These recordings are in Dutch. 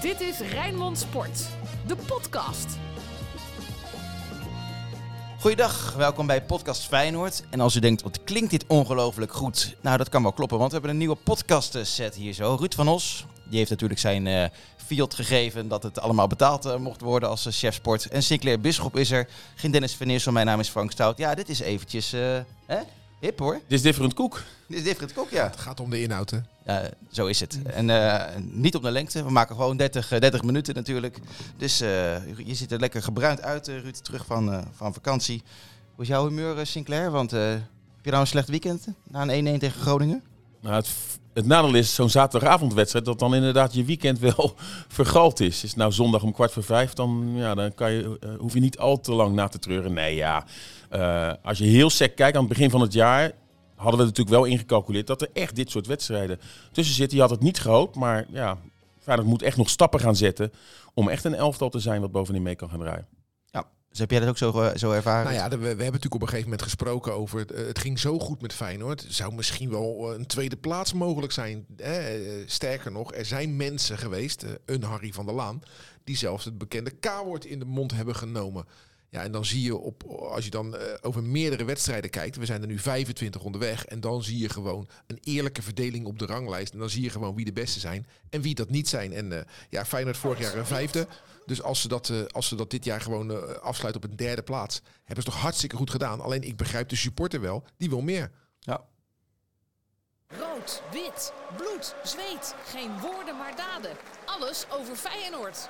Dit is Rijnmond Sport, de podcast. Goeiedag, welkom bij Podcast Feyenoord. En als u denkt, wat klinkt dit ongelooflijk goed? Nou, dat kan wel kloppen, want we hebben een nieuwe podcast set hier zo. Ruud van Os, die heeft natuurlijk zijn uh, fiat gegeven dat het allemaal betaald uh, mocht worden als uh, chef sport. En Sinclair Bisschop is er, geen Dennis Van Eersel, mijn naam is Frank Stout. Ja, dit is eventjes, hè? Hip hoor. Dit is Different Cook. Dit is Different Cook, ja. Het gaat om de inhoud, hè? Ja, zo is het. En uh, niet op de lengte. We maken gewoon 30, 30 minuten natuurlijk. Dus uh, je ziet er lekker gebruind uit, Ruud, terug van, uh, van vakantie. Hoe is jouw humeur, Sinclair? Want heb je nou een slecht weekend na een 1-1 tegen Groningen? Nou, het, het nadeel is zo'n zaterdagavondwedstrijd dat dan inderdaad je weekend wel vergald is. Is het nou zondag om kwart voor vijf, dan, ja, dan kan je, hoef je niet al te lang na te treuren. Nee, ja. Als je heel sec kijkt aan het begin van het jaar, hadden we natuurlijk wel ingecalculeerd dat er echt dit soort wedstrijden tussen zitten. Je had het niet gehoopt, maar ja, Feyenoord moet echt nog stappen gaan zetten om echt een elftal te zijn wat bovenin mee kan gaan draaien. Ja, dus heb jij dat ook zo, zo ervaren? Nou ja, we, we, hebben natuurlijk op een gegeven moment gesproken over het, het ging zo goed met Feyenoord. Zou misschien wel een tweede plaats mogelijk zijn. sterker nog, er zijn mensen geweest, een Harry van der Laan, die zelfs het bekende K-woord in de mond hebben genomen. Ja, en dan zie je op, als je dan uh, over meerdere wedstrijden kijkt, we zijn er nu 25 onderweg, en dan zie je gewoon een eerlijke verdeling op de ranglijst. En dan zie je gewoon wie de beste zijn en wie dat niet zijn. En uh, ja, Feyenoord vorig jaar een vijfde. Dus als ze dat, uh, als ze dat dit jaar gewoon afsluiten op een derde plaats, hebben ze toch hartstikke goed gedaan. Alleen ik begrijp de supporter wel, die wil meer. Ja. Rood, wit, bloed, zweet. Geen woorden maar daden. Alles over Feyenoord.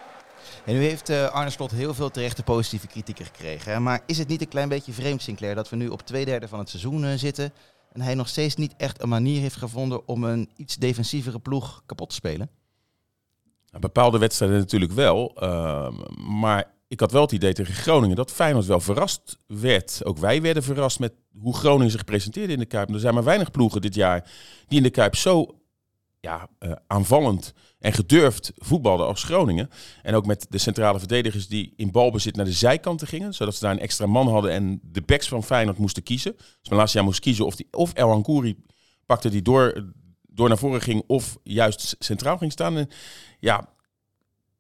En nu heeft uh, Arne Slot heel veel terechte positieve kritieken gekregen. Hè? Maar is het niet een klein beetje vreemd, Sinclair, dat we nu op twee derde van het seizoen uh, zitten en hij nog steeds niet echt een manier heeft gevonden om een iets defensievere ploeg kapot te spelen? Bepaalde wedstrijden natuurlijk wel. Uh, maar ik had wel het idee tegen Groningen dat Feyenoord wel verrast werd. Ook wij werden verrast met hoe Groningen zich presenteerde in de Kuip. Er zijn maar weinig ploegen dit jaar die in de Kuip zo ja, uh, aanvallend en gedurfd voetbalden als Groningen. En ook met de centrale verdedigers die in balbezit naar de zijkanten gingen. Zodat ze daar een extra man hadden en de backs van Feyenoord moesten kiezen. Dus Malasia moest kiezen of, die, of El pakte die door, door naar voren ging of juist centraal ging staan. En ja,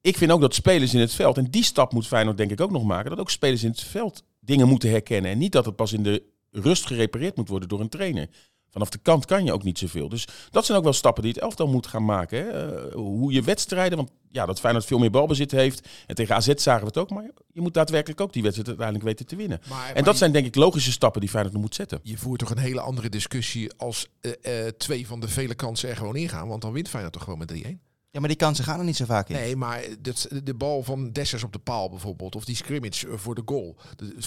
ik vind ook dat spelers in het veld, en die stap moet Feyenoord denk ik ook nog maken, dat ook spelers in het veld dingen moeten herkennen. En niet dat het pas in de rust gerepareerd moet worden door een trainer. Vanaf de kant kan je ook niet zoveel. Dus dat zijn ook wel stappen die het elftal moet gaan maken. Hè? Uh, hoe je wedstrijden, want ja, dat Feyenoord veel meer balbezit heeft. En tegen AZ zagen we het ook. Maar je moet daadwerkelijk ook die wedstrijd uiteindelijk weten te winnen. Maar, en maar dat je, zijn denk ik logische stappen die Feyenoord moet zetten. Je voert toch een hele andere discussie als uh, uh, twee van de vele kansen er gewoon ingaan. Want dan wint Feyenoord toch gewoon met 3-1. Ja, maar die kansen gaan er niet zo vaak in. Nee, maar dat, de bal van Dessers op de paal bijvoorbeeld, of die scrimmage voor de goal.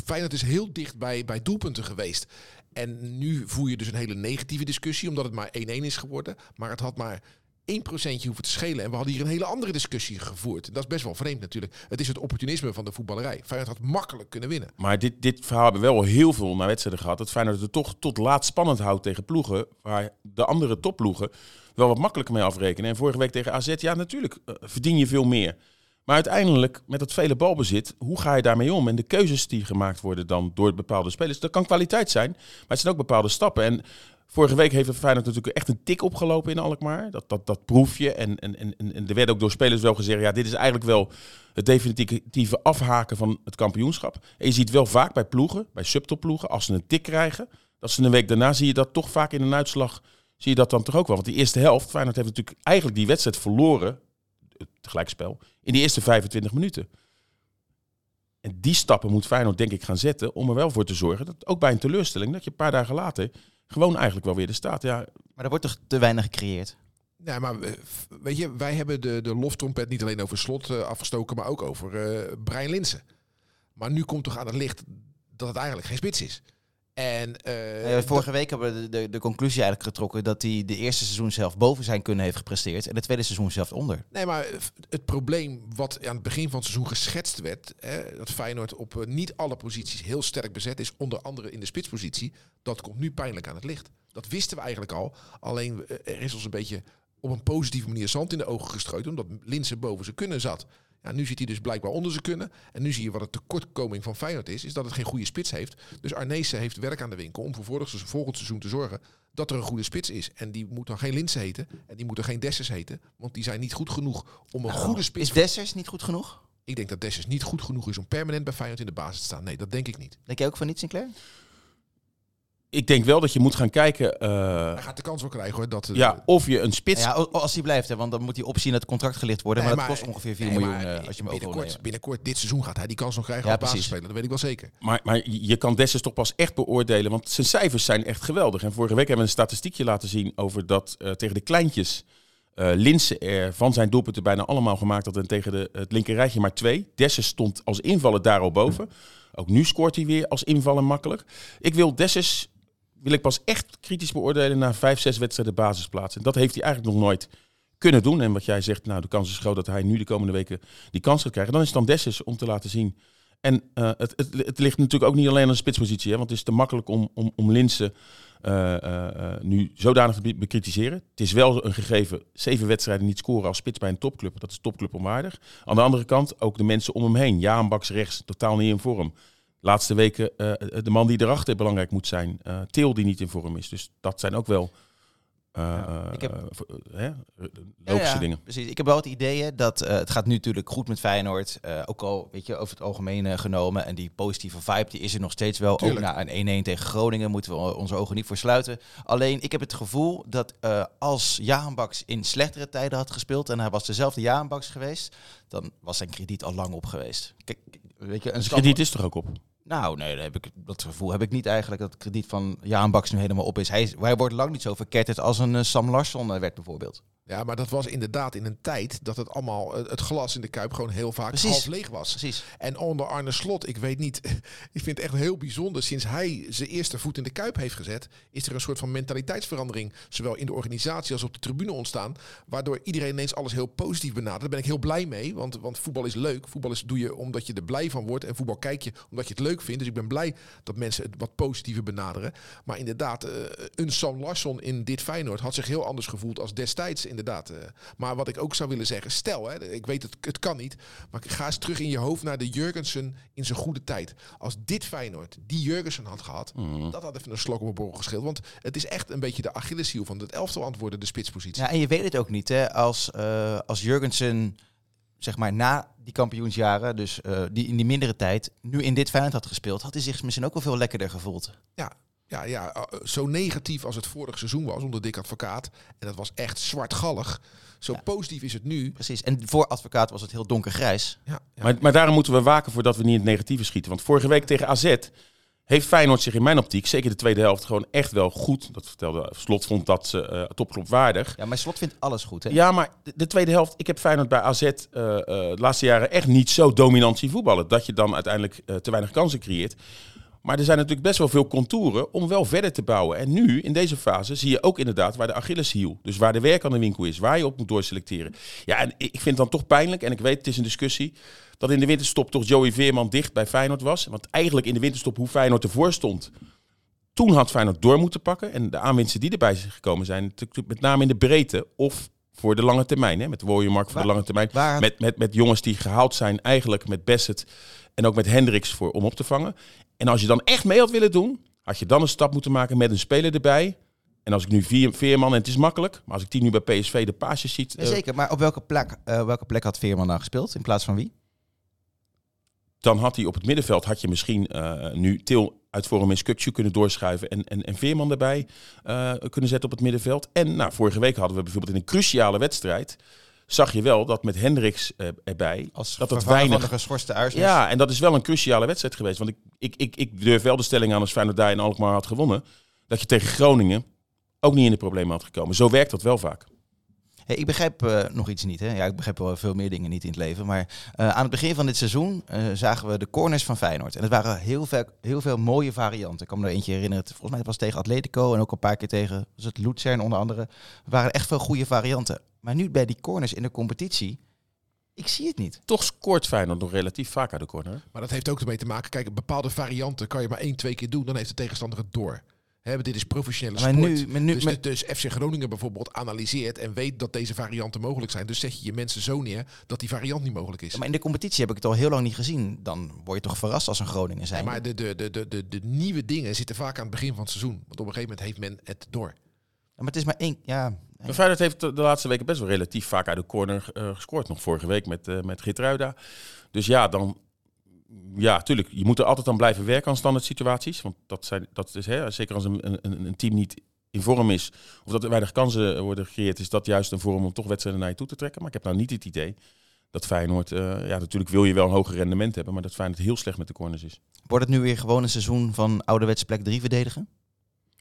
Feyenoord is heel dicht bij, bij doelpunten geweest. En nu voer je dus een hele negatieve discussie, omdat het maar 1-1 is geworden. Maar het had maar 1% hoeven te schelen. En we hadden hier een hele andere discussie gevoerd. Dat is best wel vreemd natuurlijk. Het is het opportunisme van de voetballerij. Feyenoord had makkelijk kunnen winnen. Maar dit, dit verhaal hebben we wel heel veel naar wedstrijden gehad. Dat Feyenoord het toch tot laat spannend houdt tegen ploegen. Waar de andere topploegen wel wat makkelijker mee afrekenen. En vorige week tegen AZ, ja natuurlijk, uh, verdien je veel meer. Maar uiteindelijk, met dat vele balbezit, hoe ga je daarmee om? En de keuzes die gemaakt worden dan door bepaalde spelers, dat kan kwaliteit zijn, maar het zijn ook bepaalde stappen. En vorige week heeft het Feyenoord natuurlijk echt een tik opgelopen in Alkmaar. Dat, dat, dat proef je. En, en, en, en er werd ook door spelers wel gezegd, ja, dit is eigenlijk wel het definitieve afhaken van het kampioenschap. En je ziet wel vaak bij ploegen, bij subtopploegen, als ze een tik krijgen, dat ze een week daarna zie je dat toch vaak in een uitslag, zie je dat dan toch ook wel. Want die eerste helft, Feyenoord heeft natuurlijk eigenlijk die wedstrijd verloren het gelijkspel, in die eerste 25 minuten. En die stappen moet Feyenoord denk ik gaan zetten om er wel voor te zorgen dat ook bij een teleurstelling, dat je een paar dagen later gewoon eigenlijk wel weer de staat. Ja. Maar er wordt toch te weinig gecreëerd? Ja, maar weet je, wij hebben de, de loftrompet niet alleen over slot uh, afgestoken, maar ook over uh, Brian Linsen. Maar nu komt toch aan het licht dat het eigenlijk geen spits is. En, uh, ja, vorige week hebben we de, de, de, conclusie eigenlijk getrokken dat hij de eerste seizoen zelf boven zijn kunnen heeft gepresteerd en de tweede seizoen zelf onder. Nee, maar het probleem wat aan het begin van het seizoen geschetst werd, hè, dat Feyenoord op uh, niet alle posities heel sterk bezet is, onder andere in de spitspositie, dat komt nu pijnlijk aan het licht. Dat wisten we eigenlijk al, alleen uh, er is ons een beetje op een positieve manier zand in de ogen gestrooid, omdat Linse boven zijn kunnen zat. Ja, nu ziet hij dus blijkbaar onder ze kunnen. En nu zie je wat de tekortkoming van Feyenoord is. Is dat het geen goede spits heeft. Dus Arnezen heeft werk aan de winkel om voor seizoen- volgend seizoen te zorgen dat er een goede spits is. En die moet dan geen Linse heten. En die moeten geen Dessers heten. Want die zijn niet goed genoeg om een goede spits... Is Dessers niet goed genoeg? Ik denk dat Dessers niet goed genoeg is om permanent bij Feyenoord in de basis te staan. Nee, dat denk ik niet. Denk jij ook van niet, Sinclair? Ik denk wel dat je moet gaan kijken eh, Hij gaat de kans wel krijgen hoor. Dat, eh, ja, of je een spits... Ja, als hij blijft, hè, want dan moet die optie in het contract gelicht worden. Nee, maar dat kost ongeveer 4 nee, miljoen maar eh, als je hem binnenkort, binnenkort, dit seizoen gaat hij die kans nog krijgen Ja, als precies. basisspeler. Dat weet ik wel zeker. Maar, maar je kan Dessers toch pas echt beoordelen, want zijn cijfers zijn echt geweldig. En vorige week hebben we een statistiekje laten zien over dat eh, tegen de kleintjes eh Linse er van zijn doelpunten bijna allemaal gemaakt had en tegen de, het linkerrijtje maar twee. Dessers stond als invaller daar al boven. Ook nu scoort hij weer als invaller makkelijk. Ik wil Dessers wil ik pas echt kritisch beoordelen na vijf, zes wedstrijden basisplaats. En dat heeft hij eigenlijk nog nooit kunnen doen. En wat jij zegt, nou de kans is groot dat hij nu de komende weken die kans gaat krijgen. Dan is het dan Dessers om te laten zien en eh, het, het, het ligt natuurlijk ook niet alleen aan de spitspositie. Hè, want het is te makkelijk om, om, om Linsen eh, eh, nu zodanig te be- bekritiseren. Het is wel een gegeven, zeven wedstrijden niet scoren als spits bij een topclub. Dat is topclub onwaardig. Aan de andere kant ook de mensen om hem heen. Jaan Baks rechts, totaal niet in vorm. Laatste weken eh, de man die erachter belangrijk moet zijn. eh Til die niet in vorm is. Dus dat zijn ook wel Ja, eh, ik heb- logische Ja, ja, dingen. Precies. Ik heb wel het idee hè, dat het gaat nu natuurlijk goed met Feyenoord. ook al, weet je, over het algemeen genomen. En die positieve vibe, die is er nog steeds wel. Tuurlijk. Ook na een 1-1 tegen Groningen moeten we onze ogen niet voor sluiten. Alleen, ik heb het gevoel dat als Jaan Baks in slechtere tijden had gespeeld... en hij was dezelfde Jaan Baks geweest... dan was zijn krediet al lang op geweest. Kijk, weet je, een krediet is er ook op. Nou, nee, dat, heb ik, dat gevoel heb ik niet eigenlijk. Dat het krediet van Jaan Baks nu helemaal op is. Hij, wordt lang niet zo verketterd als een eh, Sam Larsson eh, werd bijvoorbeeld. Ja, maar dat was inderdaad in een tijd dat het allemaal, eh, het glas in de kuip gewoon heel vaak Precies. half leeg was. Precies. En onder Arne Slot, ik weet niet, ik vind het echt heel bijzonder. Sinds hij zijn eerste voet in de kuip heeft gezet, is er een soort van mentaliteitsverandering, zowel in de organisatie als op de tribune ontstaan. Waardoor iedereen ineens alles heel positief benadert. Daar ben ik heel blij mee, want, want voetbal is leuk. Voetbal is, doe je omdat je er blij van wordt. En voetbal kijk je omdat je het leuk vindt. Dus ik ben blij dat mensen het wat positiever benaderen. Maar inderdaad, eh, een Sam Larsson in dit Feyenoord had zich heel anders gevoeld als destijds, inderdaad. eh. maar wat ik ook zou willen zeggen, stel, hè, ik weet het, het kan niet, maar ga eens terug in je hoofd naar de Jurgensen in zijn goede tijd. Als dit Feyenoord die Jurgensen had gehad, dat had even een slok op een borrel gescheeld. Want het is echt een beetje de Achilleshiel van het elftal antwoorden, de spitspositie. Ja, en je weet het ook niet, hè? Als, eh, als Jurgensen, zeg maar na die kampioensjaren, dus eh, die in die mindere tijd, nu in dit Feyenoord had gespeeld, had hij zich misschien ook wel veel lekkerder gevoeld. Ja, ja, ja, eh, zo negatief als het vorig seizoen was onder Dick Advocaat. En dat was echt zwartgallig. Zo Ja. positief is het nu. Precies. En voor advocaat was het heel donkergrijs. Ja, ja. Maar, maar daarom moeten we waken voordat we niet in het negatieve schieten. Want vorige week tegen AZ heeft Feyenoord zich in mijn optiek, zeker de tweede helft, gewoon echt wel goed. Dat vertelde Slot, vond dat ze uh, topclub waardig. Ja, maar Slot vindt alles goed, hè? Ja, maar de, de tweede helft, ik heb Feyenoord bij AZ eh, eh, de laatste jaren echt niet zo dominant zien voetballen. Dat je dan uiteindelijk eh, te weinig kansen creëert. Maar er zijn natuurlijk best wel veel contouren om wel verder te bouwen. En nu, in deze fase, zie je ook inderdaad waar de Achilleshiel, dus waar de werk aan de winkel is, waar je op moet doorselecteren. Ja, en ik vind het dan toch pijnlijk, en ik weet, het is een discussie, dat in de winterstop toch Joey Veerman dicht bij Feyenoord was. Want eigenlijk in de winterstop hoe Feyenoord ervoor stond, toen had Feyenoord door moeten pakken. En de aanwinsten die erbij zijn gekomen zijn, met name in de breedte of voor de lange termijn. Hè, met Mark voor Waar- de lange termijn. waar- Met, met, met jongens die gehaald zijn eigenlijk met Bassett en ook met Hendricks voor, om op te vangen. En als je dan echt mee had willen doen, had je dan een stap moeten maken met een speler erbij. En als ik nu vier, Veerman, en het is makkelijk, maar als ik die nu bij PSV de paasjes ziet... Ja, eh, zeker, maar op welke plek, eh, welke plek had Veerman nou gespeeld in plaats van wie? dan had hij op het middenveld, had je misschien eh, nu Til uit vorm in Skukju kunnen doorschuiven en, en, en Veerman erbij kunnen zetten op het middenveld. En nou, vorige week hadden we bijvoorbeeld in een cruciale wedstrijd, zag je wel dat met Hendricks eh, erbij, Als dat het weinig... van de geschorste Uisnes. Ja, en dat is wel een cruciale wedstrijd geweest. Want ik, ik, ik, ik durf wel de stelling aan als Feyenoord daar in Alkmaar had gewonnen, dat je tegen Groningen ook niet in de problemen had gekomen. Zo werkt dat wel vaak. Hey, ik begrijp eh, nog iets niet. Hè? Ja, ik begrijp wel veel meer dingen niet in het leven. Maar eh, aan het begin van dit seizoen zagen we de corners van Feyenoord. En het waren heel veel, heel veel mooie varianten. Ik kan me er eentje herinneren. Volgens mij was het tegen Atletico en ook een paar keer tegen was het Luzern onder andere. Er waren echt veel goede varianten. Maar nu bij die corners in de competitie, ik zie het niet. Toch scoort Feyenoord nog relatief vaak uit de corner. Maar dat heeft ook ermee te maken. Kijk, bepaalde varianten kan je maar één, twee keer doen. Dan heeft de tegenstander het door. Hè, dit is professionele Maar sport. nu, maar nu, dus, maar- dus FC Groningen bijvoorbeeld analyseert en weet dat deze varianten mogelijk zijn. Dus zet je je mensen zo neer dat die variant niet mogelijk is. Ja, maar in de competitie heb ik het al heel lang niet gezien. Dan word je toch verrast als een Groningen zijn. Nee, maar de, de, de, de, de, de nieuwe dingen zitten vaak aan het begin van het seizoen. Want op een gegeven moment heeft men het door. maar het is maar één. Ja, Feyenoord heeft de laatste weken best wel relatief vaak uit de corner eh, gescoord. Nog vorige week met, eh met Gitruida. Dus ja, dan... Ja, tuurlijk. Je moet er altijd aan blijven werken aan standaard situaties. Want dat, zijn, dat is, hè, zeker als een, een, een team niet in vorm is... of dat er weinig kansen worden gecreëerd... is dat juist een vorm om toch wedstrijden naar je toe te trekken. Maar ik heb nou niet het idee dat Feyenoord... eh, ja, natuurlijk wil je wel een hoger rendement hebben... maar dat Feyenoord heel slecht met de corners is. wordt het nu weer gewoon een seizoen van ouderwets plek 3 verdedigen?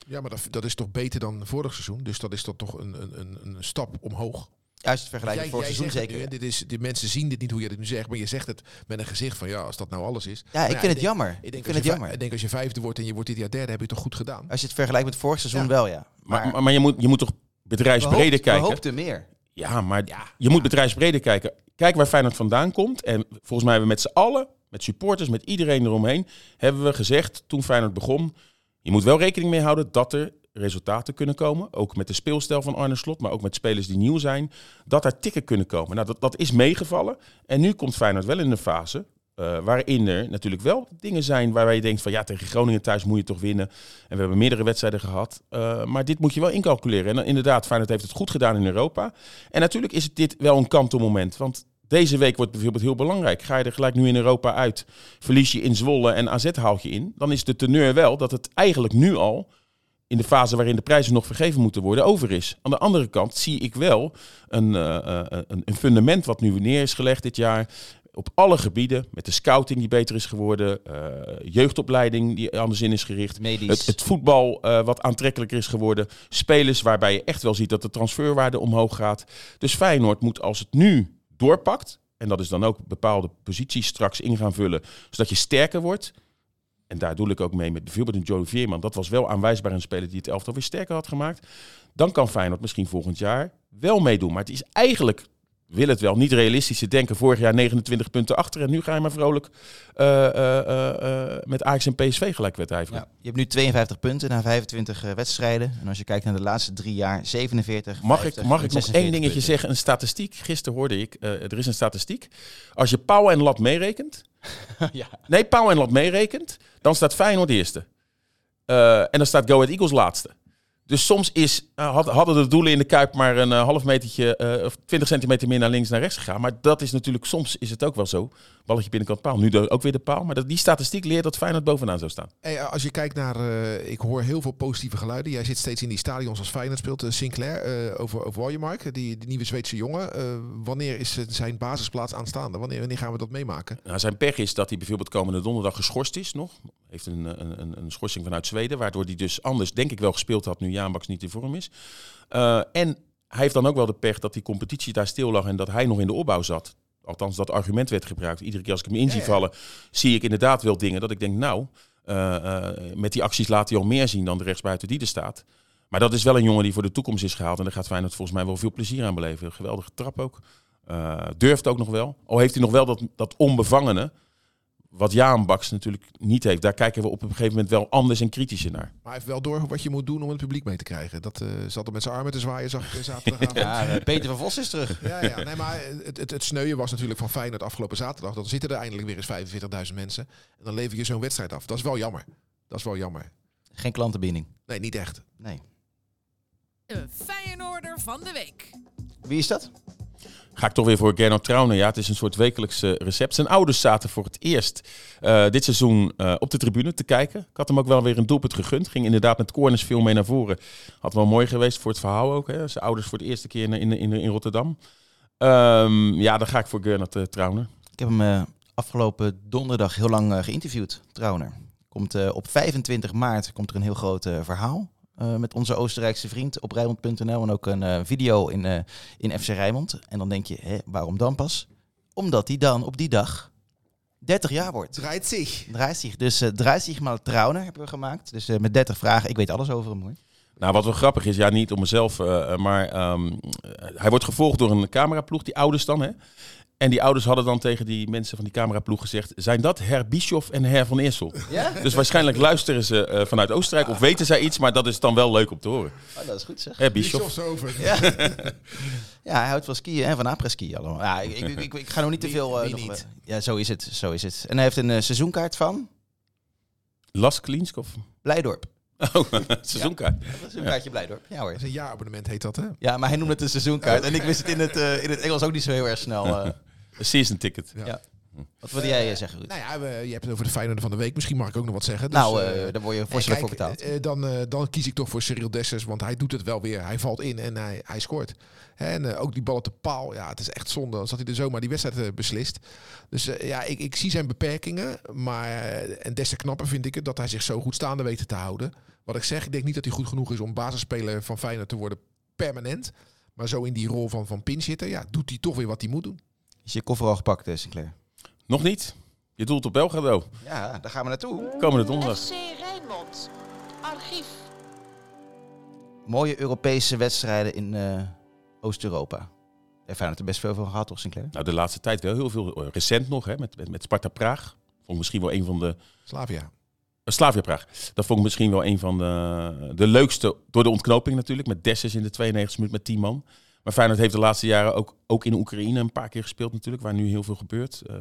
Ja, maar dat, dat is toch beter dan vorig seizoen. Dus dat is toch toch een, een, een, een stap omhoog. Juist Jij- voor seizoen zeker. nu, dit is, die mensen zien dit niet hoe je dit nu zegt, maar je zegt het met een gezicht van ja, als dat nou alles is. ja, Maar ik ja, vind het denk- jammer. Ik Ik denk, vind als het je, jammer. ik denk als je vijfde wordt en je wordt dit jaar derde, heb je het toch goed gedaan. Als je het vergelijkt met vorig seizoen Ja. wel, ja. Maar, Maar, je, moet, je moet toch bedrijfsbreder we kijken? hoopten meer. Ja, maar je moet bedrijfsbreder kijken. Kijk waar Feyenoord vandaan komt. En volgens mij hebben we met z'n allen, met supporters, met iedereen eromheen, hebben we gezegd toen Feyenoord begon, je moet wel rekening mee houden dat er resultaten kunnen komen. Ook met de speelstijl van Arne Slot, maar ook met spelers die nieuw zijn. Dat er tikken kunnen komen. Nou, dat, dat is meegevallen. En nu komt Feyenoord wel in een fase eh, waarin er natuurlijk wel dingen zijn waarbij je denkt van ja, tegen Groningen thuis moet je toch winnen. En we hebben meerdere wedstrijden gehad. Eh, maar dit moet je wel incalculeren. En inderdaad, Feyenoord heeft het goed gedaan in Europa. En natuurlijk is dit wel een kantelmoment. Want deze week wordt bijvoorbeeld heel belangrijk. Ga je er gelijk nu in Europa uit, verlies je in Zwolle en AZ haal je in. Dan is de teneur wel dat het eigenlijk nu al in de fase waarin de prijzen nog vergeven moeten worden, over is. Aan de andere kant zie ik wel een, eh, eh, een, een fundament wat nu neer is gelegd dit jaar. Op alle gebieden, met de scouting die beter is geworden, eh, jeugdopleiding die anders in is gericht. Medisch. Het, het voetbal wat aantrekkelijker is geworden. Spelers waarbij je echt wel ziet dat de transferwaarde omhoog gaat. Dus Feyenoord moet als het nu doorpakt. En dat is dan ook bepaalde posities straks in gaan vullen. Zodat je sterker wordt. En daar doe ik ook mee met bijvoorbeeld een Joe Veerman. Dat was wel aanwijsbaar een speler die het elftal weer sterker had gemaakt. Dan kan Feyenoord misschien volgend jaar wel meedoen. Maar het is eigenlijk, wil het wel, niet realistisch te denken. Vorig jaar 29 punten achter. En nu ga je maar vrolijk eh, eh, eh, met Ajax en PSV gelijk wedijveren. Ja, je hebt nu 52 punten na 25 eh, wedstrijden. En als je kijkt naar de laatste drie jaar, 47, Mag 50 ik, mag ik nog 46 één dingetje punten. zeggen? Een statistiek. Gisteren hoorde ik, er is een statistiek. Als je pauw en lat meerekent. ja. Nee, pauw en lat meerekent. Dan staat Feyenoord eerste. En dan staat Go Ahead Eagles laatste. Dus soms is, eh, had- hadden de doelen in de Kuip maar een eh, half metertje eh, of 20 centimeter meer naar links naar rechts gegaan. Maar dat is natuurlijk, soms is het ook wel zo. Balletje binnenkant paal. Nu ook weer de paal. Maar dat, die statistiek leert dat Feyenoord bovenaan zou staan. Hey, als je kijkt naar, ik hoor heel veel positieve geluiden. Jij zit steeds in die stadions als Feyenoord speelt. Sinclair over, over Waljemark, die, die nieuwe Zweedse jongen. Wanneer is zijn basisplaats aanstaande? Wanneer, wanneer gaan we dat meemaken? Nou, zijn pech is dat hij bijvoorbeeld komende donderdag geschorst is nog. Heeft een, een, een, een schorsing vanuit Zweden, waardoor hij dus anders denk ik wel gespeeld had nu Jaan Baks niet in vorm is. Eh, en hij heeft dan ook wel de pech dat die competitie daar stil lag en dat hij nog in de opbouw zat. Althans, dat argument werd gebruikt. Iedere keer als ik hem in zie vallen, zie ik inderdaad wel dingen dat ik denk, nou, eh, eh, met die acties laat hij al meer zien dan de rechtsbuiten die er staat. Maar dat is wel een jongen die voor de toekomst is gehaald. En daar gaat Feyenoord volgens mij wel veel plezier aan beleven. Een geweldige trap ook. Durft ook nog wel. Al heeft hij nog wel dat, dat onbevangene. Wat Jaan Baks natuurlijk niet heeft. Daar kijken we op een gegeven moment wel anders en kritischer naar. Maar hij heeft wel door wat je moet doen om het publiek mee te krijgen. Dat eh zat er met zijn armen te zwaaien, zag ik eh, zaterdagavond. Ja, eh, Peter van Vos is terug. Ja, ja. Nee, maar het, het, het sneuien was natuurlijk van Feyenoord afgelopen zaterdag. Dan zitten er eindelijk weer eens 45.000 mensen. En dan lever je zo'n wedstrijd af. Dat is wel jammer. Dat is wel jammer. Geen klantenbinding. Nee, niet echt. Nee. De Feyenoorder van de week. Wie is dat? Ga ik toch weer voor Gernot Trauner. Ja, het is een soort wekelijkse recept. Zijn ouders zaten voor het eerst eh, dit seizoen eh, op de tribune te kijken. Ik had hem ook wel weer een doelpunt gegund. Ging inderdaad met corners veel mee naar voren. Had wel mooi geweest voor het verhaal ook. Hè. Zijn ouders voor de eerste keer in, in, in, Rotterdam. Ehm, ja, dan ga ik voor Gernot uh, Trauner. Ik heb hem afgelopen donderdag heel lang geïnterviewd, Trauner. Komt, op 25 maart komt er een heel groot verhaal uh, met onze Oostenrijkse vriend op Rijnmond.nl en ook een uh, video in, uh, in FC Rijnmond. En dan denk je, hè, waarom dan pas? Omdat hij dan op die dag 30 jaar wordt. Draait zich. Draait zich. Dus uh, draait zich maar Trauner hebben we gemaakt. Dus uh, met 30 vragen. Ik weet alles over hem hoor. Nou, wat wel grappig is, ja, niet om mezelf, uh, maar um, hij wordt gevolgd door een cameraploeg, die ouders dan, hè. En die ouders hadden dan tegen die mensen van die cameraploeg gezegd... zijn dat Herr Bischoff en Herr van Eersel? Ja? Dus waarschijnlijk luisteren ze eh, vanuit Oostenrijk of weten zij iets... maar dat is dan wel leuk om te horen. Oh, dat is goed zeg. Herr Bischoff over. Ja. ja, hij houdt van skiën en van après-ski allemaal. Ja, ik, ik, ik, ik ga nog niet te veel... niet? Ja, zo is het. Zo is het. En hij heeft een eh, seizoenkaart van Las Klinskov. Blijdorp. Oh, seizoenkaart. Dat is een kaartje Blijdorp. Ja hoor. Dat is een jaarabonnement heet dat, hè? Ja, maar hij noemde het een seizoenkaart. En ik wist het in het, eh, in het Engels ook niet zo heel erg snel. eh. Een season ticket. Ja. Wat wilde jij eh, zeggen, Ruud? Nou ja, we- je hebt het over de Feyenoord van de week. Misschien mag ik ook nog wat zeggen. nou, Dus, eh, eh, daar word je vorstelijk voor betaald. dan, dan kies ik toch voor Cyril Dessers, want hij doet het wel weer. Hij valt in en hij, hij scoort. Hè, En ook die bal op de paal, ja, het is echt zonde. Dan zat hij er zomaar die wedstrijd beslist. Dus ja, ik, ik zie zijn beperkingen. Maar, en des te knapper vind ik het dat hij zich zo goed staande weet te houden. Wat ik zeg, ik denk niet dat hij goed genoeg is om basisspeler van Feyenoord te worden permanent. Maar zo in die rol van, van pinchitter, ja, doet hij toch weer wat hij moet doen. Is je koffer al gepakt, eh, Sinclair? Nog niet? Je doelt op Belgrado. Ja, daar gaan we naartoe. Komende donderdag. FC Rijnmond. Archief. Mooie Europese wedstrijden in eh, Oost-Europa. Heeft Feyenoord er best veel van gehad, toch, Sinclair? Nou, de laatste tijd wel heel veel. eh, Recent nog, hè, met, met, met Sparta Praag. Vond ik misschien wel een van de... Slavia. Uh, Slavia Praag. Dat vond ik misschien wel een van de, de leukste. Door de ontknoping natuurlijk. Met Dessus in de 92 minuut met 10 man. Maar Feyenoord heeft de laatste jaren ook, ook in Oekraïne een paar keer gespeeld natuurlijk. Waar nu heel veel gebeurt. Uh,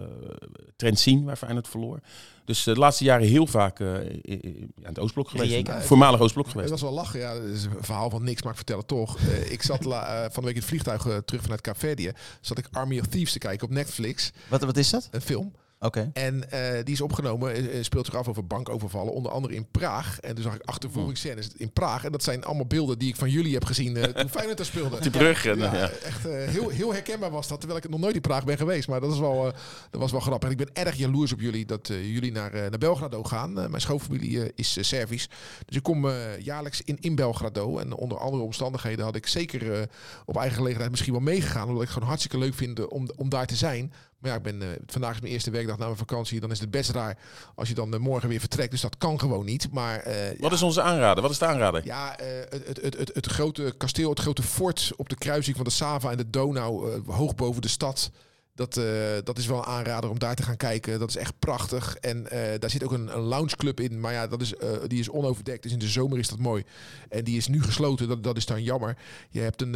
Trentin, waar Feyenoord verloor. Dus uh, de laatste jaren heel vaak uh, in het Oostblok geweest. Rijeka. Voormalig Oostblok geweest. Het was wel lachen. Ja, het is een verhaal van niks, maar ik vertel het toch. Uh, ik zat la, uh, van de week in het vliegtuig uh, terug vanuit Kaapverdië. Zat ik Army of Thieves te kijken op Netflix. Wat, wat is dat? Een film. Oké. Okay. En uh, die is opgenomen, uh, speelt zich af over bankovervallen, onder andere in Praag. En toen zag ik achtervolgingsscènes in Praag. En dat zijn allemaal beelden die ik van jullie heb gezien uh, toen Feyenoord daar speelde. Die brug. Ja, ja, ja. Echt heel, heel herkenbaar was dat, terwijl ik nog nooit in Praag ben geweest. Maar dat, is wel, dat was wel grappig. En ik ben erg jaloers op jullie dat jullie naar, naar Belgrado gaan. mijn schoonfamilie is Servisch. Dus ik kom jaarlijks in, in Belgrado. En onder andere omstandigheden had ik zeker op eigen gelegenheid misschien wel meegegaan. Omdat ik het gewoon hartstikke leuk vind om, om daar te zijn. Maar ja, ik ben, uh, vandaag is mijn eerste werkdag na mijn vakantie. Dan is het best raar als je dan uh, morgen weer vertrekt. Dus dat kan gewoon niet. Maar, uh, Wat ja, is onze aanrader? Wat is de aanrader? Ja, het, het, het, het, het grote kasteel, het grote fort op de kruising van de Sava en de Donau. hoog boven de stad. Dat, uh, dat is wel een aanrader om daar te gaan kijken. Dat is echt prachtig. En uh, daar zit ook een, een loungeclub in. Maar ja, dat is, uh, die is onoverdekt. Dus in de zomer is dat mooi. En die is nu gesloten. Dat, dat is dan jammer. Je hebt een,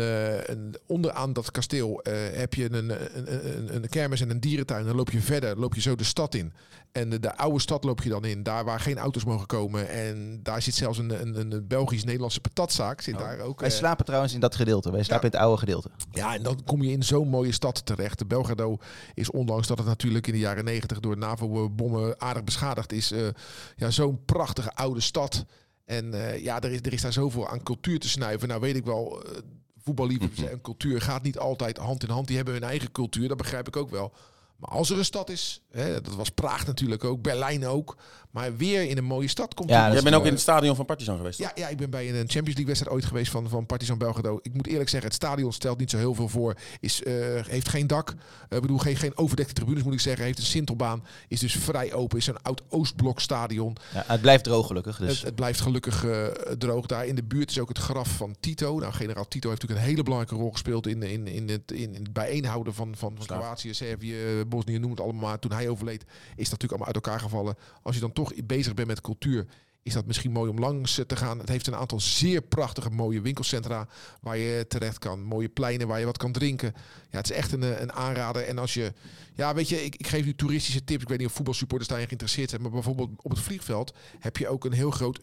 een onderaan dat kasteel heb je een, een, een, een, kermis en een dierentuin. Dan loop je verder, loop je zo de stad in. En de, de oude stad loop je dan in. Daar waar geen auto's mogen komen. En daar zit zelfs een, een, een Belgisch-Nederlandse patatzaak. Zit Oh. daar ook. Wij slapen trouwens in dat gedeelte. Wij slapen Ja. in het oude gedeelte. Ja, en dan kom je in zo'n mooie stad terecht. De Belgrado is, ondanks dat het natuurlijk in de jaren negentig door NAVO-bommen aardig beschadigd is, uh, ja, zo'n prachtige oude stad. En uh, ja, er is, er is daar zoveel aan cultuur te snuiven. Nou weet ik wel, uh, voetballiefhebbers en cultuur gaat niet altijd hand in hand. Die hebben hun eigen cultuur, dat begrijp ik ook wel. Maar als er een stad is, hè, dat was Praag natuurlijk ook, Berlijn ook, maar weer in een mooie stad komt. Ja, Jij bent ook in het stadion van Partizan geweest. ja, ja, ik ben bij een Champions League wedstrijd ooit geweest van, van Partizan Belgrado. Ik moet eerlijk zeggen, het stadion stelt niet zo heel veel voor. Is, eh, heeft geen dak. Ik bedoel, geen, geen overdekte tribunes moet ik zeggen. Heeft een sintelbaan. Is dus vrij open. Is een oud Oostblok stadion. Ja, het blijft droog gelukkig. Dus. Het, het blijft gelukkig eh, droog. Daar in de buurt is ook het graf van Tito. Nou, generaal Tito heeft natuurlijk een hele belangrijke rol gespeeld in, in, in, het, in, in het bijeenhouden van, van. Kroatië, Servië, Bosnië, noem het allemaal maar. Toen hij overleed, is dat natuurlijk allemaal uit elkaar gevallen. Als je dan toch bezig bent met cultuur, is dat misschien mooi om langs eh, te gaan. Het heeft een aantal zeer prachtige, mooie winkelcentra waar je terecht kan. Mooie pleinen waar je wat kan drinken. Ja, het is echt een, eh, een aanrader. En als je, ja, weet je, ik, ik geef nu toeristische tips. Ik weet niet of voetbalsupporters daarin geïnteresseerd zijn. Maar bijvoorbeeld op het vliegveld heb je ook een heel groot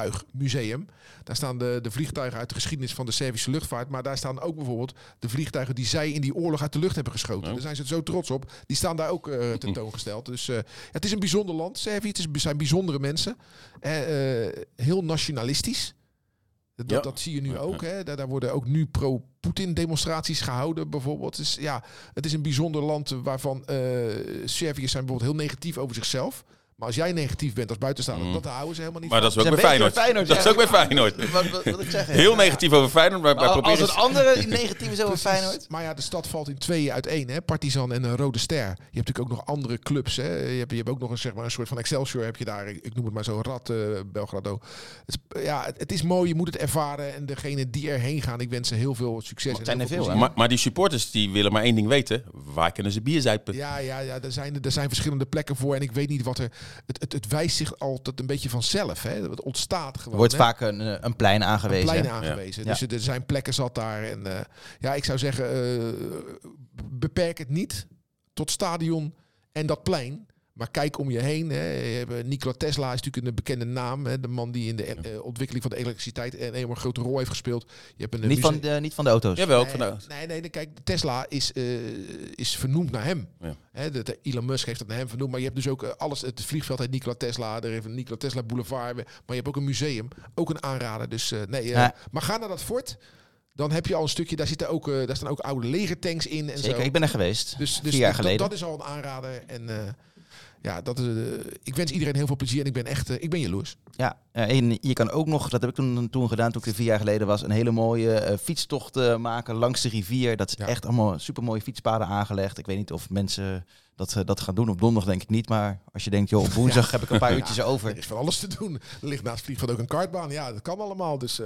vliegtuigmuseum. Daar staan de, de vliegtuigen uit de geschiedenis van de Servische luchtvaart. Maar daar staan ook bijvoorbeeld de vliegtuigen die zij in die oorlog uit de lucht hebben geschoten. Oh. Daar zijn ze zo trots op. Die staan daar ook eh, tentoongesteld. Dus eh, het is een bijzonder land, Servië. Het is, zijn bijzondere mensen. Eh, heel nationalistisch. Dat, Ja. dat zie je nu ook. Hè. Daar, daar worden ook nu pro-Poetin demonstraties gehouden bijvoorbeeld. Dus ja, het is een bijzonder land waarvan Serviërs zijn bijvoorbeeld heel negatief over zichzelf. Maar als jij negatief bent als buitenstaander, Mm. dat houden ze helemaal niet Maar dat is ook bij Feyenoord. beetje Dat is ook bij Feyenoord. Wat, wat, wat ik zeg. Heel negatief over Feyenoord, maar Maar proberen... als het andere negatief is over. Feyenoord. Maar ja, de stad valt in tweeën uiteen. Hè? Partizan en een Rode Ster. Je hebt natuurlijk ook nog andere clubs. Hè? Je, hebt, je hebt ook nog een, zeg maar, een soort van Excelsior heb je daar. Ik, ik noem het maar zo, Rad, eh, Belgrado. Het, is- ja, het, het is mooi, je moet het ervaren. En degene die erheen gaan, ik wens ze heel veel succes. Het en zijn heel er veel veel, plezier. Maar, maar die supporters die willen maar één ding weten. Waar kunnen ze bier zuipen? Ja, ja, ja er, zijn, er zijn verschillende plekken voor. En ik weet niet wat er... Het, het, het wijst zich altijd een beetje vanzelf. Hè? Het ontstaat gewoon. Er wordt hè? vaak een, eh, een plein een aangewezen. plein hè? aangewezen. Ja. Dus er- er zijn plekken zat daar. En eh, ja, ik zou zeggen, eh, beperk het niet tot stadion en dat plein. Maar kijk om je heen. Hè. Eh, Nikola Tesla is natuurlijk een bekende naam. Hè. De man die in de eh, ontwikkeling van de elektriciteit een enorm grote rol heeft gespeeld. Je hebt een eh, Niet, van de, niet van de auto's. Jawel, ook Nee, van de- nee, nee, nee, kijk, Tesla is, eh, is vernoemd naar hem. Ja. Hè, de, de- Elon Musk heeft dat naar hem vernoemd. Maar je hebt dus ook alles. Het vliegveld heet Nikola Tesla. Er heeft een Nikola Tesla Boulevard. Maar je hebt ook een museum. Ook een aanrader. Dus eh, nee. eh, Ja. Maar ga naar dat fort. Dan heb je al een stukje. Daar, zitten ook, eh, daar staan ook oude legertanks in. En Zeker, zo. ik ben er geweest. Dus, dus vier jaar dat- geleden. Dat, is al een aanrader. En eh, ja, dat, is, eh, ik wens iedereen heel veel plezier. En ik ben echt. eh, ik ben jaloers. Ja, eh, en je kan ook nog, dat heb ik toen, toen gedaan toen ik er vier jaar geleden was, een hele mooie eh, fietstocht maken langs de rivier. Dat is Ja. echt allemaal super mooie fietspaden aangelegd. Ik weet niet of mensen dat, dat gaan doen. Op donderdag denk ik niet, maar als je denkt, joh, op woensdag heb ik een paar uurtjes Er over. is van alles te doen. Er ligt naast vliegveld ook een kartbaan. Ja, dat kan allemaal. Dus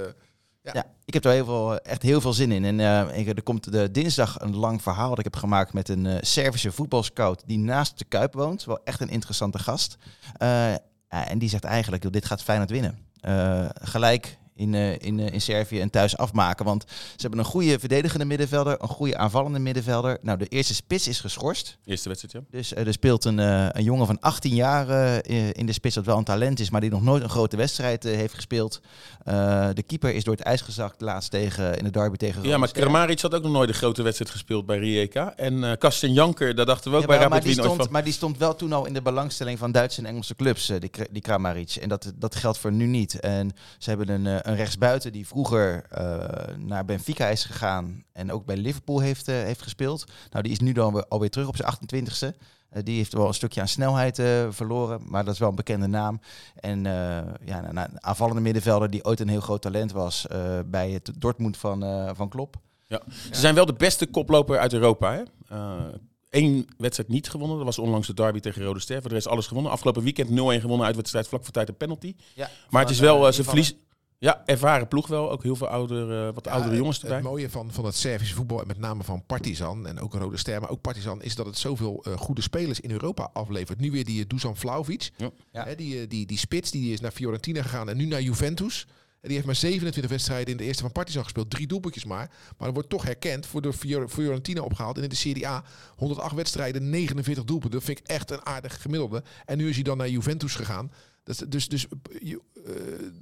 Ja, ik heb er heel veel, echt heel veel zin in. En eh, er komt de dinsdag een lang verhaal dat ik heb gemaakt met een eh, Servische voetbalscout die naast de Kuip woont. Wel echt een interessante gast. Eh, en die zegt eigenlijk, dit gaat Feyenoord winnen. Eh, gelijk in, eh, in, eh, in Servië en thuis afmaken. Want ze hebben een goede verdedigende middenvelder, een goede aanvallende middenvelder. Nou, de eerste spits is geschorst. Eerste wedstrijd, ja. Dus eh, er speelt een, een jongen van 18 jaar eh, in de spits dat wel een talent is, maar die nog nooit een grote wedstrijd heeft gespeeld. De keeper is door het ijs gezakt laatst tegen, in de derby tegen Ja, maar. Kramaric had ook nog nooit een grote wedstrijd gespeeld bij Rijeka. En Kasten Janker, daar dachten we ook bij maar, Rapid Wien van. maar die stond wel toen al in de belangstelling van Duitse en Engelse clubs, die, die Kramaric. En dat, dat geldt voor nu niet. En ze hebben een, een rechtsbuiten die vroeger eh, naar Benfica is gegaan en ook bij Liverpool heeft, eh, heeft gespeeld. Nou, die is nu dan weer, alweer terug op zijn 28ste. Eh, die heeft wel een stukje aan snelheid verloren, maar dat is wel een bekende naam. En ja, een- een aanvallende middenvelder die ooit een heel groot talent was bij het Dortmund van, van Klopp. Ja. Ze zijn wel de beste koploper uit Europa. Hè? Eén wedstrijd niet gewonnen. Dat was onlangs de derby tegen Rode Ster. Voor de rest alles gewonnen. Afgelopen weekend 0-1 gewonnen uit wedstrijd vlak voor tijd een penalty. Ja, Maar het is wel, ze verliezen... Ja, ervaren ploeg wel. Ook heel veel oudere, eh, wat Ja, oudere jongens het, erbij. Het mooie van, van het Servische voetbal, en met name van Partizan en ook Rode Ster, maar ook Partizan, is dat het zoveel eh, goede spelers in Europa aflevert. Nu weer die uh, Dusan Vlaovic, Ja. Hè, die, eh, die, die spits, die is naar Fiorentina gegaan en nu naar Juventus. En die heeft maar 27 wedstrijden in de eerste van Partizan gespeeld. Drie doelpuntjes maar. Maar dat wordt toch herkend voor de Fior- Fiorentina opgehaald. En in de Serie A 108 wedstrijden, 49 doelpunten. Dat vind ik echt een aardig gemiddelde. En nu is hij dan naar Juventus gegaan. Dat, dus dus eh, je-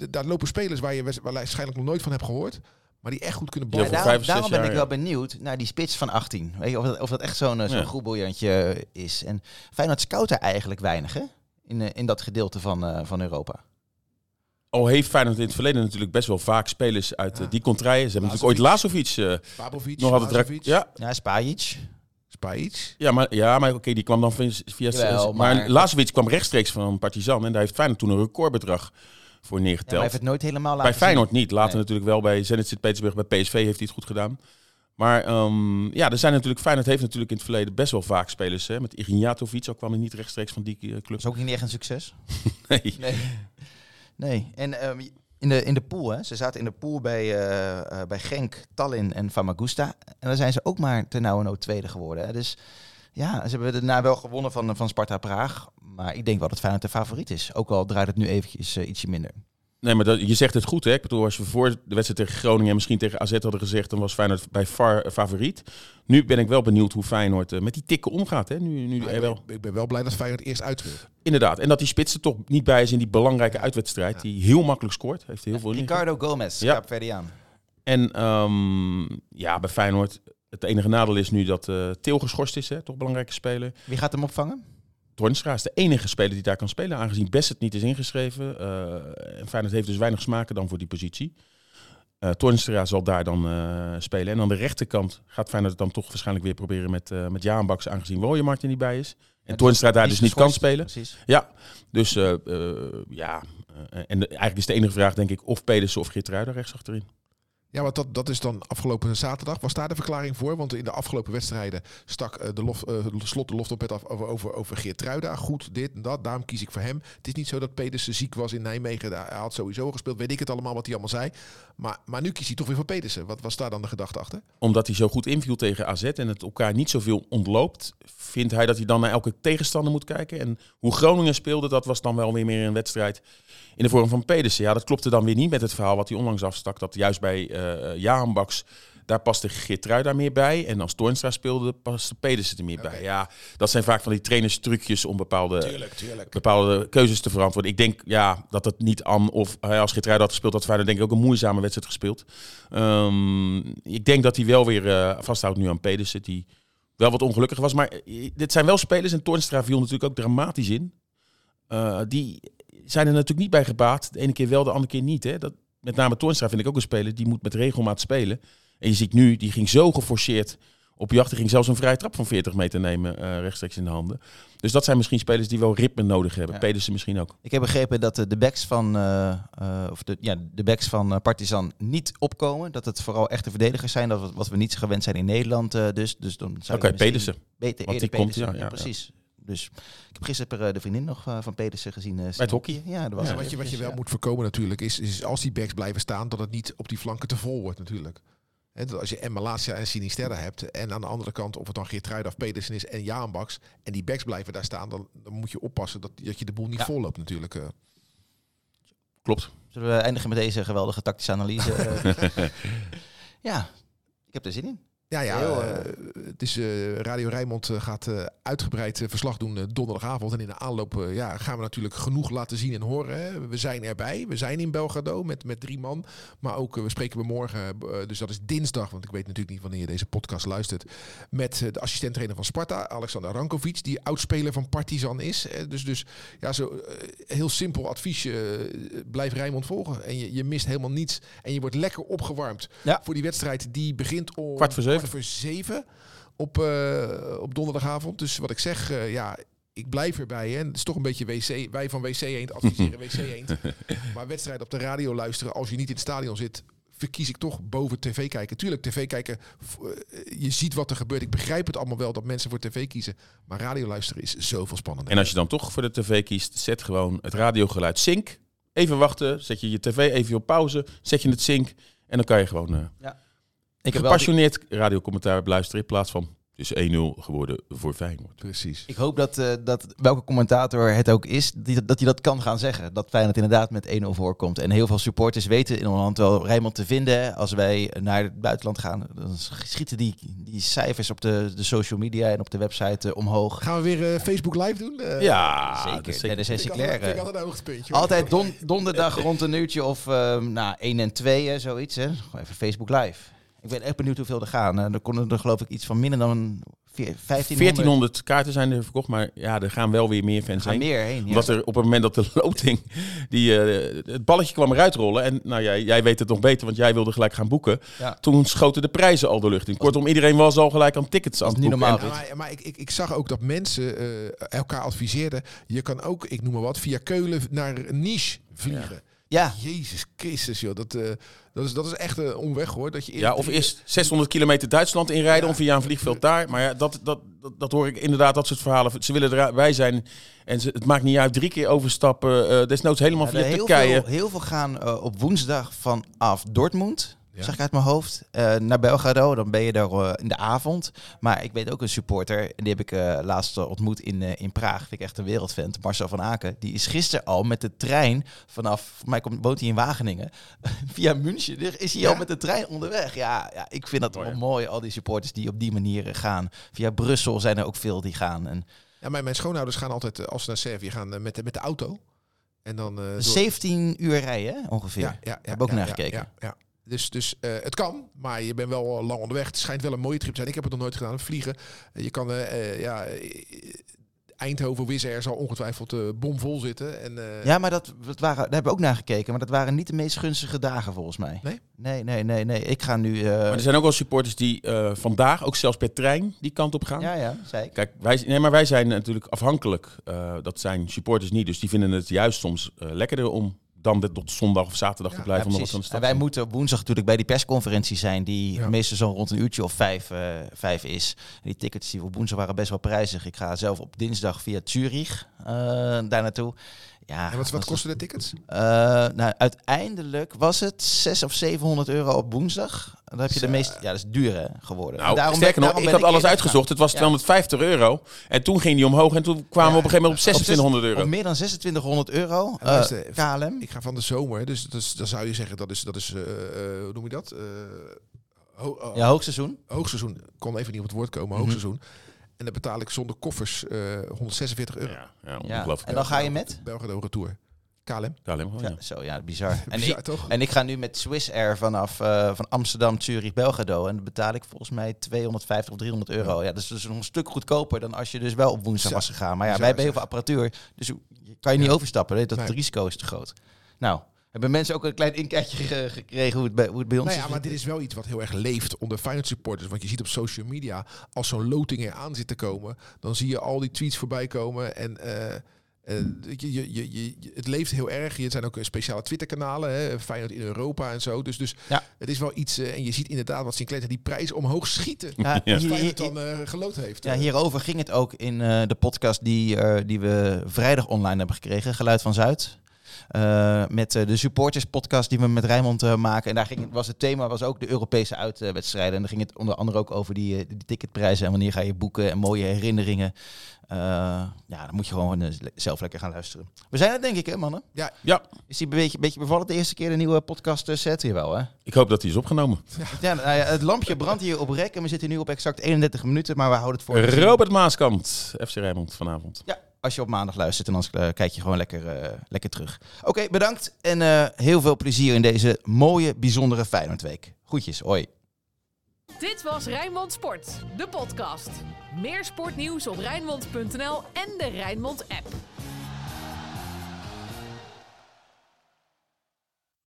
eh, daar lopen spelers waar je waarschijnlijk nog nooit van hebt gehoord. Maar die echt goed kunnen Ja, ballen. daarom, ben ik wel benieuwd naar die spits van 18. Weet je, of, dat, of dat echt zo'n eh, zo'n Ja. is. En Feyenoord scout er eigenlijk weinig, hè? In, in dat gedeelte van, eh, van Europa. Al heeft Feyenoord in het verleden natuurlijk best wel vaak spelers uit Ja. die contraien. Ze hebben natuurlijk ooit Lazovic eh, Babovic, nog altijd... Lazovic, Ja, Ja, Spajic. Spajic. ja, maar, ja, maar oké, die kwam dan via... via Jawel, maar maar- Lazovic kwam rechtstreeks van Partizan. En daar heeft Feyenoord toen een recordbedrag voor Ja, neergeteld. hij heeft het nooit helemaal laten Bij Feyenoord zien. niet. Later Nee. natuurlijk wel bij Zenit Sint-Petersburg. Bij PSV heeft hij het goed gedaan. Maar ehm, ja, er zijn natuurlijk... Feyenoord heeft natuurlijk in het verleden best wel vaak spelers. Hè, met Ignjatovic, ook kwam hij niet rechtstreeks van die eh, club. Dat is ook niet echt een succes. Nee. Nee. Nee. En ehm, in, de, in de pool, hè? Ze zaten in de pool bij, eh, eh, bij Genk, Tallinn en Famagusta. En daar zijn ze ook maar ten nauwe nood tweede geworden. Hè? Dus ja, ze hebben daarna wel gewonnen van, van Sparta Praag. Maar ik denk wel dat Feyenoord de favoriet is. Ook al draait het nu eventjes eh, ietsje minder. Nee, maar dat, je zegt het goed, hè? Ik bedoel, als we voor de wedstrijd tegen Groningen en misschien tegen AZ hadden gezegd, dan was Feyenoord bij far eh, favoriet. Nu ben ik wel benieuwd hoe Feyenoord eh, met die tikken omgaat, hè? Nu, nu er ik, wel. ben, ik ben wel blij dat Feyenoord eerst uit wil. Inderdaad. En dat die spits er toch niet bij is in die belangrijke uitwedstrijd. Ja. Die heel makkelijk scoort. Heeft heel veel. Ricardo Gomez, Ja. Kaapverdiaan. En ehm, ja, bij Feyenoord, het enige nadeel is nu dat eh Til geschorst is, hè? Toch belangrijke speler. Wie gaat hem opvangen? Tornstra is de enige speler die daar kan spelen, aangezien Bassett niet is ingeschreven. Eh, en Feyenoord heeft dus weinig smaken dan voor die positie. Eh Toornstra zal daar dan eh, spelen. En aan de rechterkant gaat Feyenoord het dan toch waarschijnlijk weer proberen met, eh met aangezien Wooyemart er niet bij is. En Toornstra daar dus niet kan spelen. Precies. Ja, dus ja. En de- eigenlijk is de enige vraag denk ik of Pedersen of Geertruida rechts achterin. Ja, want dat, dat is dan afgelopen zaterdag. Was daar de verklaring voor? Want in de afgelopen wedstrijden stak eh, de, lof, eh, slot de loft op het af over, over, over Geertruida. Goed, dit en dat. Daarom kies ik voor hem. Het is niet zo dat Pedersen ziek was in Nijmegen. Hij had sowieso gespeeld. Weet ik het allemaal wat hij allemaal zei. Maar, maar nu kiest hij toch weer voor Pedersen. Wat was daar dan de gedachte achter? Omdat hij zo goed inviel tegen AZ en het elkaar niet zoveel ontloopt, vindt hij dat hij dan naar elke tegenstander moet kijken. En hoe Groningen speelde, dat was dan wel weer meer een wedstrijd in de vorm van Pedersen. Ja, dat klopte dan weer niet met het verhaal wat hij onlangs afstak. Dat juist bij eh Jaan Baks, daar paste daar meer bij. En als Toornstra speelde, paste Pedersen er meer bij. Ja, dat zijn vaak van die trainerstrucjes om bepaalde, tuurlijk. bepaalde keuzes te verantwoorden. Ik denk ja, dat het niet aan of hij als Geertrui had gespeeld, had Feyenoord denk ik ook een moeizame wedstrijd gespeeld. Ehm, ik denk dat hij wel weer eh, vasthoudt nu aan Pedersen, die wel wat ongelukkig was. Maar eh, dit zijn wel spelers, en Toornstra viel natuurlijk ook dramatisch in. Eh, die zijn er natuurlijk niet bij gebaat. De ene keer wel, de andere keer niet. Hè. Dat, met name Toornstra vind ik ook een speler, die moet met regelmaat spelen. En je ziet nu, die ging zo geforceerd op jacht. Die ging zelfs een vrije trap van 40 meter nemen, eh, rechtstreeks in de handen. Dus dat zijn misschien spelers die wel ritme nodig hebben. Ja. Pedersen misschien ook. Ik heb begrepen dat de, de backs van, eh, eh, of de, ja, de backs van eh, Partizan niet opkomen. Dat het vooral echte verdedigers zijn. Dat wat, we niet gewend zijn in Nederland. eh, dus, dus dan zou Oké, je misschien Pedersen. Beter Want die komt, ja, precies. Dus ik heb gisteren eh, de vriendin nog eh, van Pedersen gezien. eh, Bij het hockey? Ja, dat was Ja, wat, je, wat je wel ja. moet voorkomen natuurlijk is, is als die backs blijven staan, dat het niet op die flanken te vol wordt natuurlijk. Hè, dat als je en Malasia en Sinisterra hebt en aan de andere kant of het dan Geertruida of Pedersen is en Jaan Baks en die backs blijven daar staan, dan, dan moet je oppassen dat, dat je de boel niet Ja. vol loopt natuurlijk. eh. Klopt. Zullen we eindigen met deze geweldige tactische analyse? Ja, ik heb er zin in. Ja, ja Heel, eh, eh, het is, eh, Radio Rijnmond gaat uitgebreid verslag doen donderdagavond. En in de aanloop ja, gaan we natuurlijk genoeg laten zien en horen. Hè. We zijn erbij. We zijn in Belgrado met, met drie man. Maar ook, we spreken we morgen, dus dat is dinsdag, want ik weet natuurlijk niet wanneer je deze podcast luistert. Met de assistent-trainer van Sparta, Alexander Rankovic, die oudspeler van Partizan is. Dus, dus ja, zo heel simpel adviesje. blijf Rijnmond volgen. En je, je mist helemaal niets. En je wordt lekker opgewarmd Ja. voor die wedstrijd die begint om Kwart voor zeven. Kwart voor zeven op, eh, op donderdagavond. Dus wat ik zeg, eh, ja, ik blijf erbij. Hè. Het is toch een beetje WC. Wij van WC Eend adviseren WC Eend. Maar wedstrijden op de radio luisteren als je niet in het stadion zit, verkies ik toch boven tv kijken. Tuurlijk, tv kijken, eh, je ziet wat er gebeurt. Ik begrijp het allemaal wel dat mensen voor tv kiezen. Maar radio luisteren is zoveel spannender. En als je dan toch voor de tv kiest, zet gewoon het radiogeluid sync. Even wachten, zet je je tv even op pauze, zet je het sync. En dan kan je gewoon eh Ik heb wel gepassioneerd radiocommentaar beluisteren in plaats van dus 1-0 geworden voor Feyenoord. Precies. Ik hoop dat, eh, dat welke commentator het ook is, die, dat hij dat kan gaan zeggen. Dat Feyenoord inderdaad met 1-0 voorkomt. En heel veel supporters weten in Holland wel Rijnmond te vinden. Als wij naar het buitenland gaan, dan schieten die, die cijfers op de, de social media en op de website eh, omhoog. Gaan we weer eh, Facebook live doen? Ja, zeker. dat is Nee, ik Sessie altijd- altijd. Altijd don, donderdag rond een uurtje of eh nou, 1 en 2, hè, zoiets. Hè. Gewoon even Facebook live. Ik ben echt benieuwd hoeveel er gaan. Eh, er konden er geloof ik iets van minder dan vier- 1500. 1400 kaarten zijn er verkocht, maar ja, er gaan wel weer meer fans gaan heen. meer heen. Ja. Omdat er op het moment dat de loting, die, eh, het balletje kwam eruit rollen. En nou, jij, jij weet het nog beter, want jij wilde gelijk gaan boeken. Ja. Toen schoten de prijzen al de lucht in. Kortom, iedereen was al gelijk aan tickets aan het niet boeken. normaal. En- maar maar ik, ik, ik zag ook dat mensen eh, elkaar adviseerden. Je kan ook, ik noem maar wat, via Keulen naar Nice vliegen. Ja, Jezus Christus, joh. Dat, eh, dat, is, dat is echt een omweg, hoor. Dat je Ja, of eerst 600 kilometer Duitsland inrijden Ja. om via een vliegveld daar. Maar ja, dat, dat, dat, dat hoor ik inderdaad, dat soort verhalen. Ze willen erbij zijn en ze, het maakt niet uit. Drie keer overstappen, eh desnoods helemaal Ja, via heel, Turkije. veel, heel veel gaan eh, op woensdag vanaf Dortmund. Ja. Zeg ik uit mijn hoofd. eh, naar Belgrado. Dan ben je daar eh, in de avond. Maar ik weet ook een supporter. En die heb ik eh, laatst ontmoet in, in Praag. Vind ik echt een wereldvent. Marcel van Aken. Die is gisteren al met de trein vanaf... Voor mij komt, woont hij in Wageningen. Via München. Dus Is hij Ja? al met de trein onderweg. Ja, ja ik vind dat Mooi, wel mooi. Al die supporters die op die manier gaan. Via Brussel zijn er ook veel die gaan. En Ja, mijn, mijn schoonouders gaan altijd, als ze naar Servië gaan, met, de- met de auto. En dan... eh, door- 17 uur rijden ongeveer. Ja, ja, ja, Heb ook naar gekeken. Ja. Dus, dus eh, het kan, maar je bent wel lang onderweg. Het schijnt wel een mooie trip te zijn. Ik heb het nog nooit gedaan, vliegen. Eh, je kan, eh, eh, ja, eh, Eindhoven, Wizz Air zal ongetwijfeld eh bomvol zitten. En, eh, Ja, maar dat, dat waren, daar hebben we ook naar gekeken. Maar dat waren niet de meest gunstige dagen volgens mij. Nee? Nee, nee, nee, nee. Ik ga nu... eh, Maar er zijn ook wel supporters die eh, vandaag, ook zelfs per trein, die kant op gaan. ja, ja, ik. Kijk, wij, nee, maar wij zijn natuurlijk afhankelijk. eh, dat zijn supporters niet. Dus die vinden het juist soms eh, lekkerder om dan de, tot zondag of zaterdag Ja, te blijven. Ja, En wij moeten woensdag natuurlijk bij die persconferentie zijn, die Ja. meestal zo rond een uurtje of vijf, eh, vijf is. En die tickets die op woensdag waren best wel prijzig. Ik ga zelf op dinsdag via Zurich eh, daar naartoe. Ja, en wat, wat de tickets? Eh, nou, uiteindelijk was het 600 of 700 euro op woensdag. Dan heb je de Zo. meest, ja, dat is duur hè, geworden. Nou, En daarom sterker nog, ik had alles uitgezocht. Het was Ja. 250 euro. En toen ging die omhoog en toen kwamen we op een gegeven moment op Op zes- 2600 euro. Op meer dan 2600 euro. En eh, luister, KLM. Ik ga van de zomer, dus, dus dan zou je zeggen dat is, dat is eh, eh, hoe noem je dat? Eh, ho- oh, Ja, hoogseizoen. Hoogseizoen. Ik kon even niet op het woord komen, Mhm. hoogseizoen. En dan betaal ik zonder koffers eh 146 euro. Ja, ja, Ja. ongelooflijk. En dan ga je met? Belgrado Retour. KLM. KLM gewoon, Ja, ja. zo, ja, bizar. En ik, toch? En ik ga nu met Swiss Air vanaf eh, van Amsterdam, Zurich, Belgrado. En dan betaal ik volgens mij 250 of 300 euro. Ja, dat is dus nog een stuk goedkoper dan als je dus wel op woensdag was gegaan. Maar ja, wij hebben heel veel apparatuur. Dus je kan je niet Ja. overstappen. hè. Dat Nee. risico is te groot. Nou, hebben mensen ook een klein inkijkje ge- gekregen hoe het bij, hoe het bij ons Nou ja, is? maar dit is wel iets wat heel erg leeft onder Feyenoord supporters. Want je ziet op social media, als zo'n loting er aan zit te komen, dan zie je al die tweets voorbij komen. En eh, eh, je, je, je, je- het leeft heel erg. Er zijn ook eh, speciale Twitter-kanalen, hè, Feyenoord in Europa en zo. Dus, dus Ja. het is wel iets. en je ziet inderdaad wat Sinclair die prijs omhoog schieten. Ja, Ja. Feyenoord dan geloot heeft. Ja, hierover ging het ook in de podcast die, die we vrijdag online hebben gekregen, Geluid van Zuid. Eh, met eh, de supporters podcast die we met Rijnmond eh, maken. En daar ging, het- was het thema was ook de Europese uitwedstrijden. En daar ging het onder andere ook over die, eh, die ticketprijzen en wanneer ga je boeken en mooie herinneringen. Eh, ja, dan moet je gewoon zelf lekker gaan luisteren. We zijn er denk ik hè mannen? Ja, Is die een beetje, beetje bevallen de eerste keer de nieuwe podcast set hier wel hè? ik hoop dat die is opgenomen. Ja, nou ja, het lampje brandt hier op rek en we zitten nu op exact 31 minuten, maar we houden het voor... Robert Maaskant, FC Rijnmond vanavond. Ja, als je op maandag luistert en dan eh, kijk je gewoon lekker, eh, lekker terug. Oké, bedankt en eh, heel veel plezier in deze mooie, bijzondere Feyenoordweek. Groetjes, hoi. Dit was Rijnmond Sport, de podcast. Meer sportnieuws op Rijnmond.nl en de Rijnmond app.